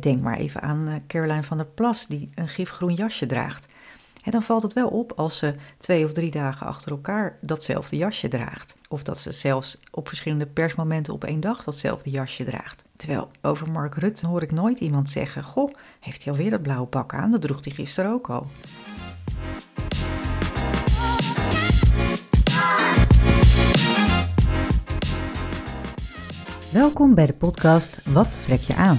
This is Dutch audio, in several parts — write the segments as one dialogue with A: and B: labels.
A: Denk maar even aan eh, Caroline van der Plas, die een gifgroen jasje draagt. dan valt het wel op als ze twee of drie dagen achter elkaar datzelfde jasje draagt. Of dat ze zelfs op verschillende persmomenten op één dag datzelfde jasje draagt. Terwijl over Mark Rutte hoor ik nooit iemand zeggen: Goh, heeft hij alweer dat blauwe pak aan? Dat droeg hij gisteren ook al. Welkom bij de podcast Wat trek je aan?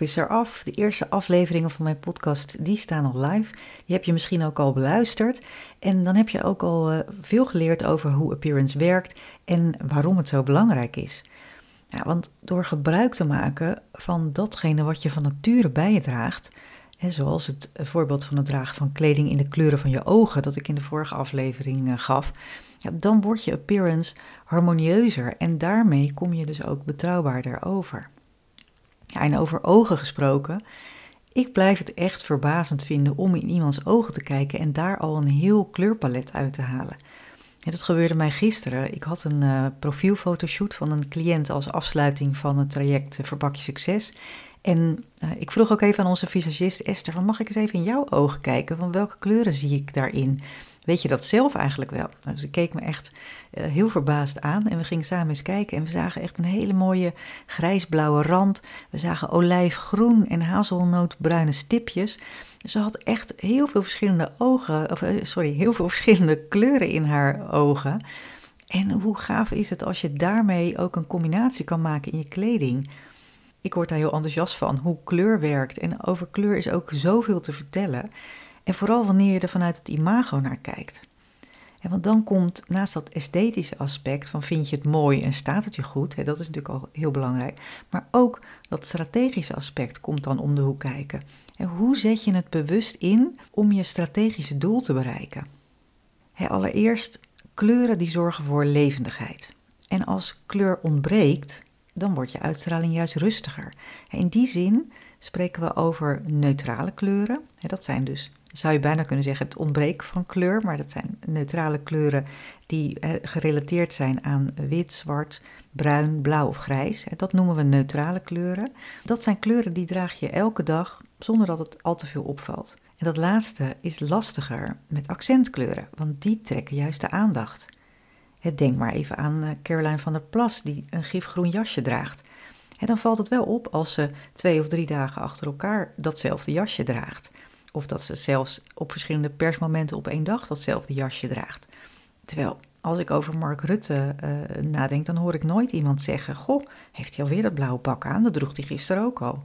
A: Is eraf. De eerste afleveringen van mijn podcast die staan al live. Die heb je misschien ook al beluisterd. En dan heb je ook al uh, veel geleerd over hoe appearance werkt en waarom het zo belangrijk is. Ja, want door gebruik te maken van datgene wat je van nature bij je draagt, en zoals het voorbeeld van het dragen van kleding in de kleuren van je ogen, dat ik in de vorige aflevering uh, gaf, ja, dan wordt je appearance harmonieuzer en daarmee kom je dus ook betrouwbaarder over. Ja, en over ogen gesproken. Ik blijf het echt verbazend vinden om in iemands ogen te kijken en daar al een heel kleurpalet uit te halen. En dat gebeurde mij gisteren. Ik had een uh, profielfotoshoot van een cliënt als afsluiting van het traject uh, Verbak je Succes. En uh, ik vroeg ook even aan onze visagist Esther: van, mag ik eens even in jouw ogen kijken? Van welke kleuren zie ik daarin? Weet je dat zelf eigenlijk wel? Nou, ik keek me echt uh, heel verbaasd aan en we gingen samen eens kijken. En we zagen echt een hele mooie grijsblauwe rand. We zagen olijfgroen en hazelnootbruine stipjes. Ze had echt heel veel verschillende ogen, of uh, sorry, heel veel verschillende kleuren in haar ogen. En hoe gaaf is het als je daarmee ook een combinatie kan maken in je kleding? Ik word daar heel enthousiast van, hoe kleur werkt. En over kleur is ook zoveel te vertellen. En vooral wanneer je er vanuit het imago naar kijkt. Want dan komt naast dat esthetische aspect van vind je het mooi en staat het je goed, hè, dat is natuurlijk al heel belangrijk, maar ook dat strategische aspect komt dan om de hoek kijken. En hoe zet je het bewust in om je strategische doel te bereiken? Hè, allereerst, kleuren die zorgen voor levendigheid. En als kleur ontbreekt, dan wordt je uitstraling juist rustiger. In die zin spreken we over neutrale kleuren. Dat zijn dus zou je bijna kunnen zeggen, het ontbreken van kleur. Maar dat zijn neutrale kleuren die gerelateerd zijn aan wit, zwart, bruin, blauw of grijs. Dat noemen we neutrale kleuren. Dat zijn kleuren die draag je elke dag zonder dat het al te veel opvalt. En dat laatste is lastiger met accentkleuren, want die trekken juist de aandacht. Denk maar even aan eh, Caroline van der Plas, die een gifgroen jasje draagt. dan valt het wel op als ze twee of drie dagen achter elkaar datzelfde jasje draagt. Of dat ze zelfs op verschillende persmomenten op één dag datzelfde jasje draagt. Terwijl als ik over Mark Rutte uh, nadenk, dan hoor ik nooit iemand zeggen: Goh, heeft hij alweer dat blauwe pak aan? Dat droeg hij gisteren ook al.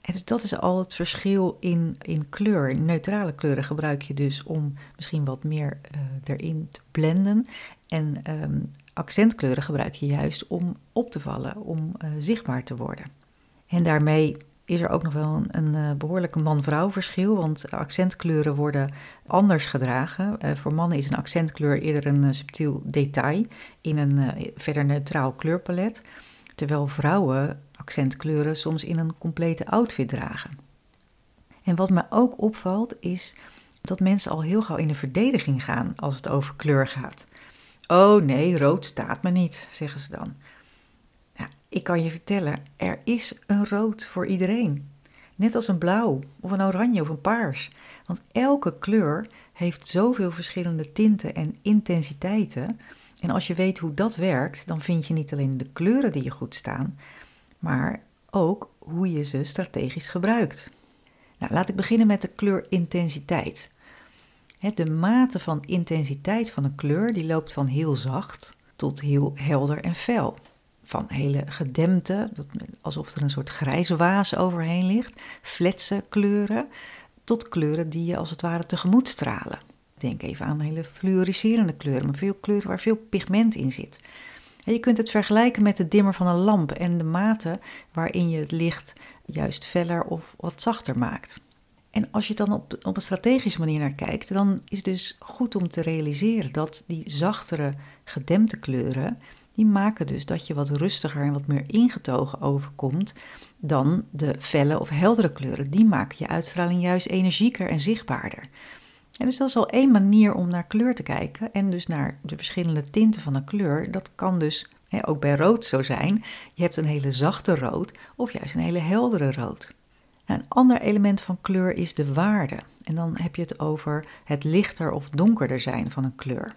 A: En dus dat is al het verschil in, in kleur. Neutrale kleuren gebruik je dus om misschien wat meer uh, erin te blenden. En um, accentkleuren gebruik je juist om op te vallen, om uh, zichtbaar te worden. En daarmee is er ook nog wel een, een uh, behoorlijke man-vrouw verschil, want accentkleuren worden anders gedragen. Uh, voor mannen is een accentkleur eerder een uh, subtiel detail in een verder neutraal kleurpalet, terwijl vrouwen accentkleuren soms in een complete outfit dragen. En wat me ook opvalt is dat mensen al heel gauw in de verdediging gaan als het over kleur gaat. Oh nee, rood staat me niet, zeggen ze dan. Ik kan je vertellen, er is een rood voor iedereen. Net als een blauw, of een oranje of een paars. Want elke kleur heeft zoveel verschillende tinten en intensiteiten. En als je weet hoe dat werkt, dan vind je niet alleen de kleuren die je goed staan, maar ook hoe je ze strategisch gebruikt. Nou, laat ik beginnen met de kleurintensiteit. De mate van intensiteit van een kleur die loopt van heel zacht tot heel helder en fel. Van hele gedempte, alsof er een soort grijze waas overheen ligt, fletse kleuren, tot kleuren die je als het ware tegemoet stralen. Denk even aan hele fluoriserende kleuren, maar veel kleuren waar veel pigment in zit. je kunt het vergelijken met de dimmer van een lamp en de mate waarin je het licht juist feller of wat zachter maakt. En als je dan op, op een strategische manier naar kijkt, dan is het dus goed om te realiseren dat die zachtere, gedempte kleuren, die maken dus dat je wat rustiger en wat meer ingetogen overkomt dan de felle of heldere kleuren. Die maken je uitstraling juist energieker en zichtbaarder. En dus dat is al één manier om naar kleur te kijken en dus naar de verschillende tinten van een kleur. Dat kan dus hè, ook bij rood zo zijn. Je hebt een hele zachte rood of juist een hele heldere rood. Nou, een ander element van kleur is de waarde. En dan heb je het over het lichter of donkerder zijn van een kleur.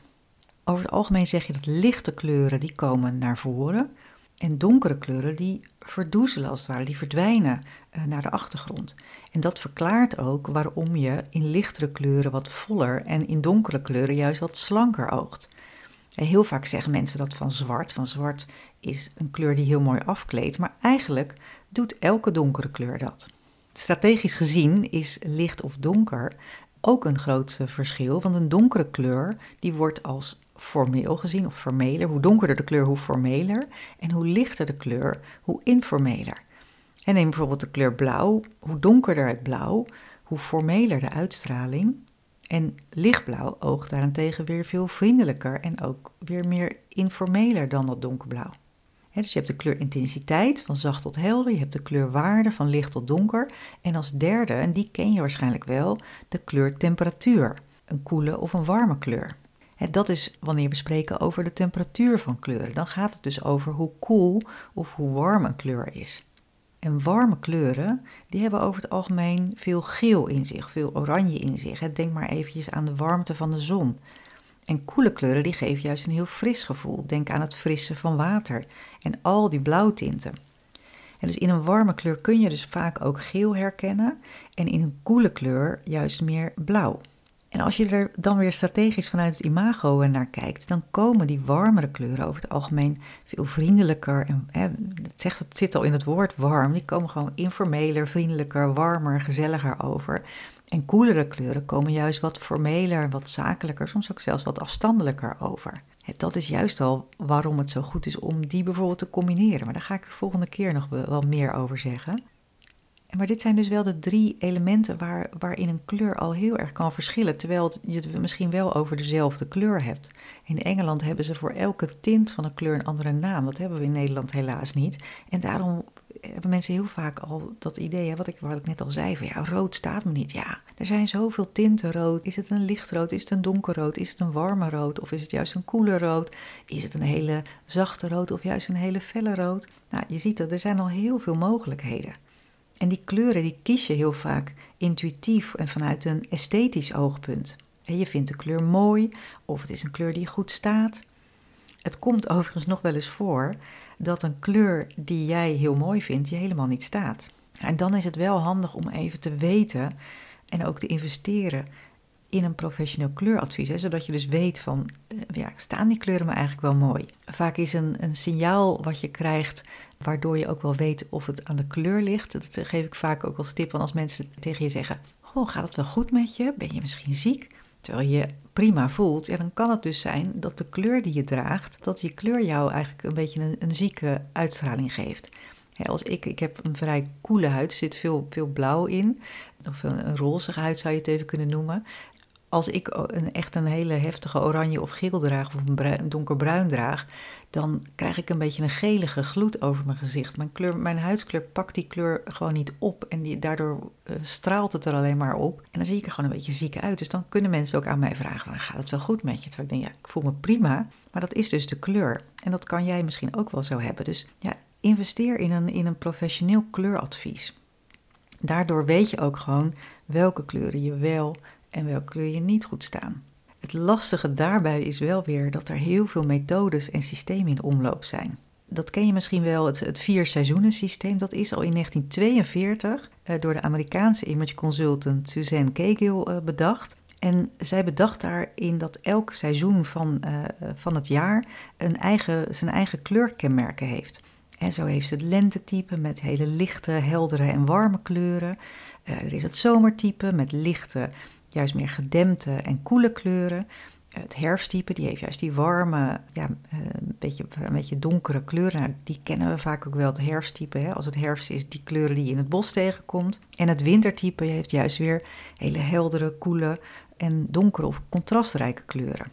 A: Over het algemeen zeg je dat lichte kleuren die komen naar voren en donkere kleuren die verdoezelen als het ware, die verdwijnen uh, naar de achtergrond. En dat verklaart ook waarom je in lichtere kleuren wat voller en in donkere kleuren juist wat slanker oogt. En heel vaak zeggen mensen dat van zwart. Van zwart is een kleur die heel mooi afkleedt, maar eigenlijk doet elke donkere kleur dat. Strategisch gezien is licht of donker ook een groot verschil, want een donkere kleur die wordt als formeel gezien of formeler. Hoe donkerder de kleur, hoe formeler. En hoe lichter de kleur, hoe informeler. En neem bijvoorbeeld de kleur blauw. Hoe donkerder het blauw, hoe formeler de uitstraling. En lichtblauw oogt daarentegen weer veel vriendelijker en ook weer meer informeler dan dat donkerblauw. dus je hebt de kleurintensiteit van zacht tot helder, je hebt de kleurwaarde van licht tot donker en als derde, en die ken je waarschijnlijk wel, de kleurtemperatuur, een koele of een warme kleur dat is wanneer we spreken over de temperatuur van kleuren. Dan gaat het dus over hoe koel of hoe warm een kleur is. En warme kleuren, die hebben over het algemeen veel geel in zich, veel oranje in zich. Denk maar eventjes aan de warmte van de zon. En koele kleuren, die geven juist een heel fris gevoel. Denk aan het frisse van water en al die blauwtinten. En dus in een warme kleur kun je dus vaak ook geel herkennen en in een koele kleur juist meer blauw. En als je er dan weer strategisch vanuit het imago naar kijkt, dan komen die warmere kleuren over het algemeen veel vriendelijker. En hè, het, zegt, het zit al in het woord warm, die komen gewoon informeler, vriendelijker, warmer, gezelliger over. En koelere kleuren komen juist wat formeler, wat zakelijker, soms ook zelfs wat afstandelijker over. Dat is juist al waarom het zo goed is om die bijvoorbeeld te combineren. Maar daar ga ik de volgende keer nog wel meer over zeggen. Maar dit zijn dus wel de drie elementen waar, waarin een kleur al heel erg kan verschillen, terwijl je het misschien wel over dezelfde kleur hebt. In Engeland hebben ze voor elke tint van een kleur een andere naam. Dat hebben we in Nederland helaas niet. En daarom hebben mensen heel vaak al dat idee, wat, ik, wat ik net al zei, van ja, rood staat me niet. Ja, er zijn zoveel tinten rood. Is het een lichtrood? Is het een donkerrood? Is het een warme rood? Of is het juist een koele rood? Is het een hele zachte rood of juist een hele felle rood? Nou, je ziet dat er zijn al heel veel mogelijkheden. En die kleuren die kies je heel vaak intuïtief en vanuit een esthetisch oogpunt. je vindt de kleur mooi of het is een kleur die goed staat. Het komt overigens nog wel eens voor dat een kleur die jij heel mooi vindt je helemaal niet staat. En dan is het wel handig om even te weten en ook te investeren in een professioneel kleuradvies. Zodat je dus weet van, eh, ja, staan die kleuren me eigenlijk wel mooi? Vaak is een, een signaal wat je krijgt, waardoor je ook wel weet of het aan de kleur ligt. Dat geef ik vaak ook als tip, als mensen tegen je zeggen, goh, gaat het wel goed met je? Ben je misschien ziek? Terwijl je prima voelt, ja, dan kan het dus zijn dat de kleur die je draagt, dat die kleur jou eigenlijk een beetje een, een zieke uitstraling geeft. als ik, ik heb een vrij koele huid, er zit veel, veel blauw in, of een, een rozige huid zou je het even kunnen noemen als ik een, echt een hele heftige oranje of geel draag of een, donkerbruin draag, dan krijg ik een beetje een gelige gloed over mijn gezicht. Mijn, kleur, mijn huidskleur pakt die kleur gewoon niet op en die, daardoor uh, straalt het er alleen maar op. En dan zie ik er gewoon een beetje ziek uit. Dus dan kunnen mensen ook aan mij vragen, gaat het wel goed met je? Terwijl ik denk, ja, ik voel me prima, maar dat is dus de kleur. En dat kan jij misschien ook wel zo hebben. Dus ja, investeer in een, in een professioneel kleuradvies. Daardoor weet je ook gewoon welke kleuren je wel en welke kleur je niet goed staan. Het lastige daarbij is wel weer dat er heel veel methodes en systemen in omloop zijn. Dat ken je misschien wel, het, het vier seizoenen systeem. Dat is al in 1942 eh, door de Amerikaanse image consultant Suzanne Cagill eh, bedacht. En zij bedacht daarin dat elk seizoen van, uh, van het jaar een eigen, zijn eigen kleurkenmerken heeft. En zo heeft ze het lentetype met hele lichte, heldere en warme kleuren. Uh, er is het zomertype met lichte, juist meer gedempte en koele kleuren. Het herfsttype, die heeft juist die warme, ja, een, beetje, een beetje donkere kleuren. Nou, die kennen we vaak ook wel, het herfsttype. Hè? Als het herfst is, die kleuren die je in het bos tegenkomt. En het wintertype heeft juist weer hele heldere, koele en donkere of contrastrijke kleuren.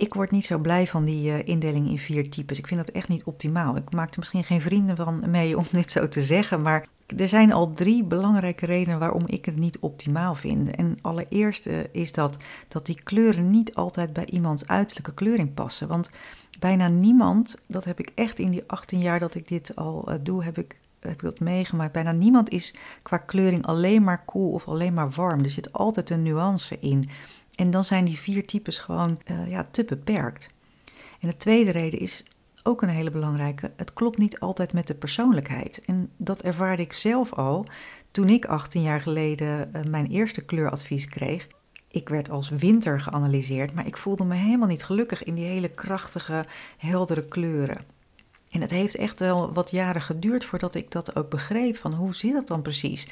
A: Ik word niet zo blij van die uh, indeling in vier types. Ik vind dat echt niet optimaal. Ik maak er misschien geen vrienden van mee om dit zo te zeggen, maar er zijn al drie belangrijke redenen waarom ik het niet optimaal vind. En allereerst is dat dat die kleuren niet altijd bij iemands uiterlijke kleuring passen. Want bijna niemand, dat heb ik echt in die 18 jaar dat ik dit al uh, doe, heb ik heb ik dat meegemaakt. Bijna niemand is qua kleuring alleen maar koel of alleen maar warm. Er zit altijd een nuance in. En dan zijn die vier types gewoon uh, ja, te beperkt. En de tweede reden is ook een hele belangrijke. Het klopt niet altijd met de persoonlijkheid. En dat ervaarde ik zelf al toen ik 18 jaar geleden uh, mijn eerste kleuradvies kreeg. Ik werd als winter geanalyseerd, maar ik voelde me helemaal niet gelukkig in die hele krachtige, heldere kleuren. En het heeft echt wel wat jaren geduurd voordat ik dat ook begreep van hoe zit dat dan precies.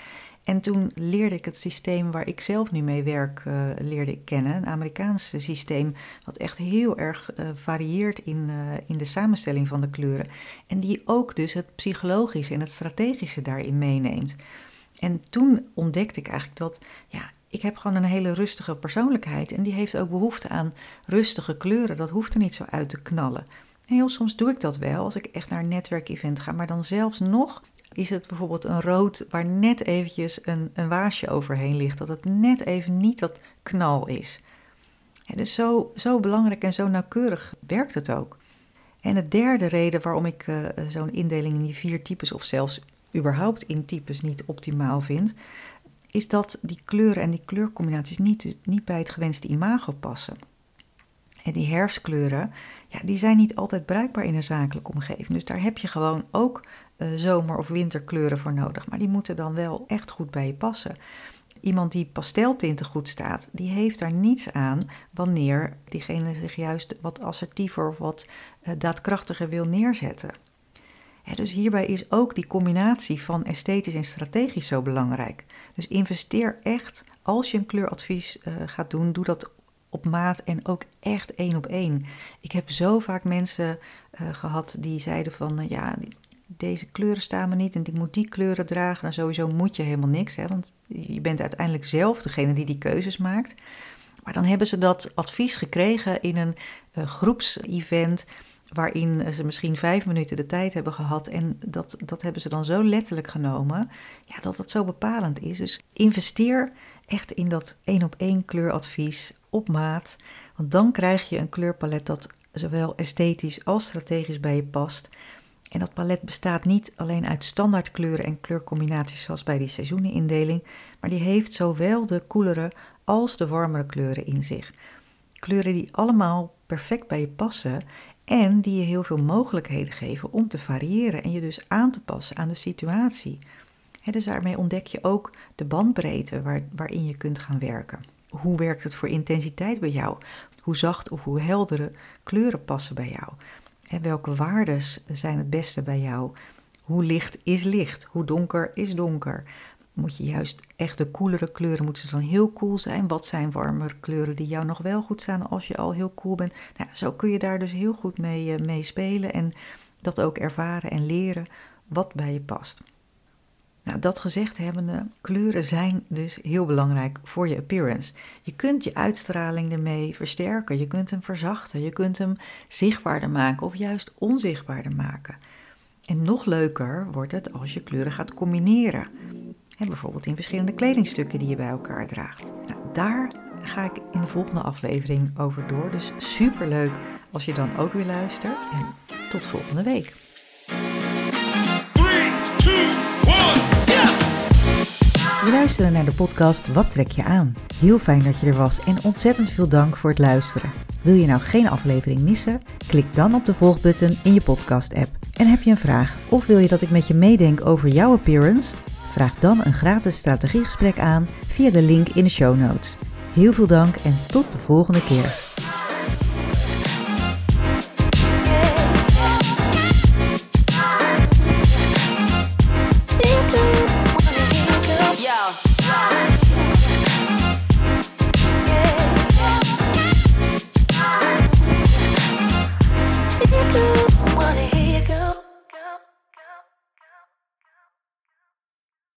A: En toen leerde ik het systeem waar ik zelf nu mee werk, uh, leerde ik kennen. Een Amerikaans systeem wat echt heel erg uh, varieert in, uh, in de samenstelling van de kleuren. En die ook dus het psychologische en het strategische daarin meeneemt. En toen ontdekte ik eigenlijk dat, ja, ik heb gewoon een hele rustige persoonlijkheid. En die heeft ook behoefte aan rustige kleuren. Dat hoeft er niet zo uit te knallen. En heel soms doe ik dat wel als ik echt naar een netwerkevent ga. Maar dan zelfs nog is het bijvoorbeeld een rood waar net eventjes een, een waasje overheen ligt. Dat het net even niet dat knal is. Dus zo, zo belangrijk en zo nauwkeurig werkt het ook. En de derde reden waarom ik uh, zo'n indeling in die vier types of zelfs überhaupt in types niet optimaal vind, is dat die kleuren en die kleurcombinaties niet, niet bij het gewenste imago passen. En die herfstkleuren, ja, die zijn niet altijd bruikbaar in een zakelijke omgeving. Dus daar heb je gewoon ook uh, zomer- of winterkleuren voor nodig. Maar die moeten dan wel echt goed bij je passen. Iemand die pasteltinten goed staat, die heeft daar niets aan wanneer diegene zich juist wat assertiever of wat uh, daadkrachtiger wil neerzetten. Dus hierbij is ook die combinatie van esthetisch en strategisch zo belangrijk. Dus investeer echt, als je een kleuradvies uh, gaat doen, doe dat op maat en ook echt één op één. Ik heb zo vaak mensen uh, gehad die zeiden van uh, ja, deze kleuren staan me niet en ik moet die kleuren dragen. Nou, sowieso moet je helemaal niks, hè, want je bent uiteindelijk zelf degene die die keuzes maakt. Maar dan hebben ze dat advies gekregen in een uh, groepsevent waarin ze misschien vijf minuten de tijd hebben gehad. En dat, dat hebben ze dan zo letterlijk genomen, ja, dat het zo bepalend is. Dus investeer echt in dat één op één kleuradvies op maat. Want dan krijg je een kleurpalet dat zowel esthetisch als strategisch bij je past. En dat palet bestaat niet alleen uit standaardkleuren en kleurcombinaties zoals bij die seizoenenindeling, maar die heeft zowel de koelere als de warmere kleuren in zich. Kleuren die allemaal perfect bij je passen en die je heel veel mogelijkheden geven om te variëren en je dus aan te passen aan de situatie. dus daarmee ontdek je ook de bandbreedte waar, waarin je kunt gaan werken. Hoe werkt het voor intensiteit bij jou? Hoe zacht of hoe heldere kleuren passen bij jou? Welke waarden zijn het beste bij jou? Hoe licht is licht? Hoe donker is donker? Moet je juist echt de koelere kleuren, moeten dan heel koel zijn? Wat zijn warmere kleuren die jou nog wel goed staan als je al heel koel bent? Nou, zo kun je daar dus heel goed mee, uh, mee spelen en dat ook ervaren en leren wat bij je past. Nou, dat gezegd hebbende, kleuren zijn dus heel belangrijk voor je appearance. Je kunt je uitstraling ermee versterken, je kunt hem verzachten, je kunt hem zichtbaarder maken of juist onzichtbaarder maken. En nog leuker wordt het als je kleuren gaat combineren. En bijvoorbeeld in verschillende kledingstukken die je bij elkaar draagt. Nou, daar ga ik in de volgende aflevering over door. Dus super leuk als je dan ook weer luistert. En tot volgende week. Je luisterde naar de podcast Wat trek je aan? Heel fijn dat je er was en ontzettend veel dank voor het luisteren. Wil je nou geen aflevering missen? Klik dan op de volgbutton in je podcast-app. En heb je een vraag of wil je dat ik met je meedenk over jouw appearance? Vraag dan een gratis strategiegesprek aan via de link in de show notes. Heel veel dank en tot de volgende keer.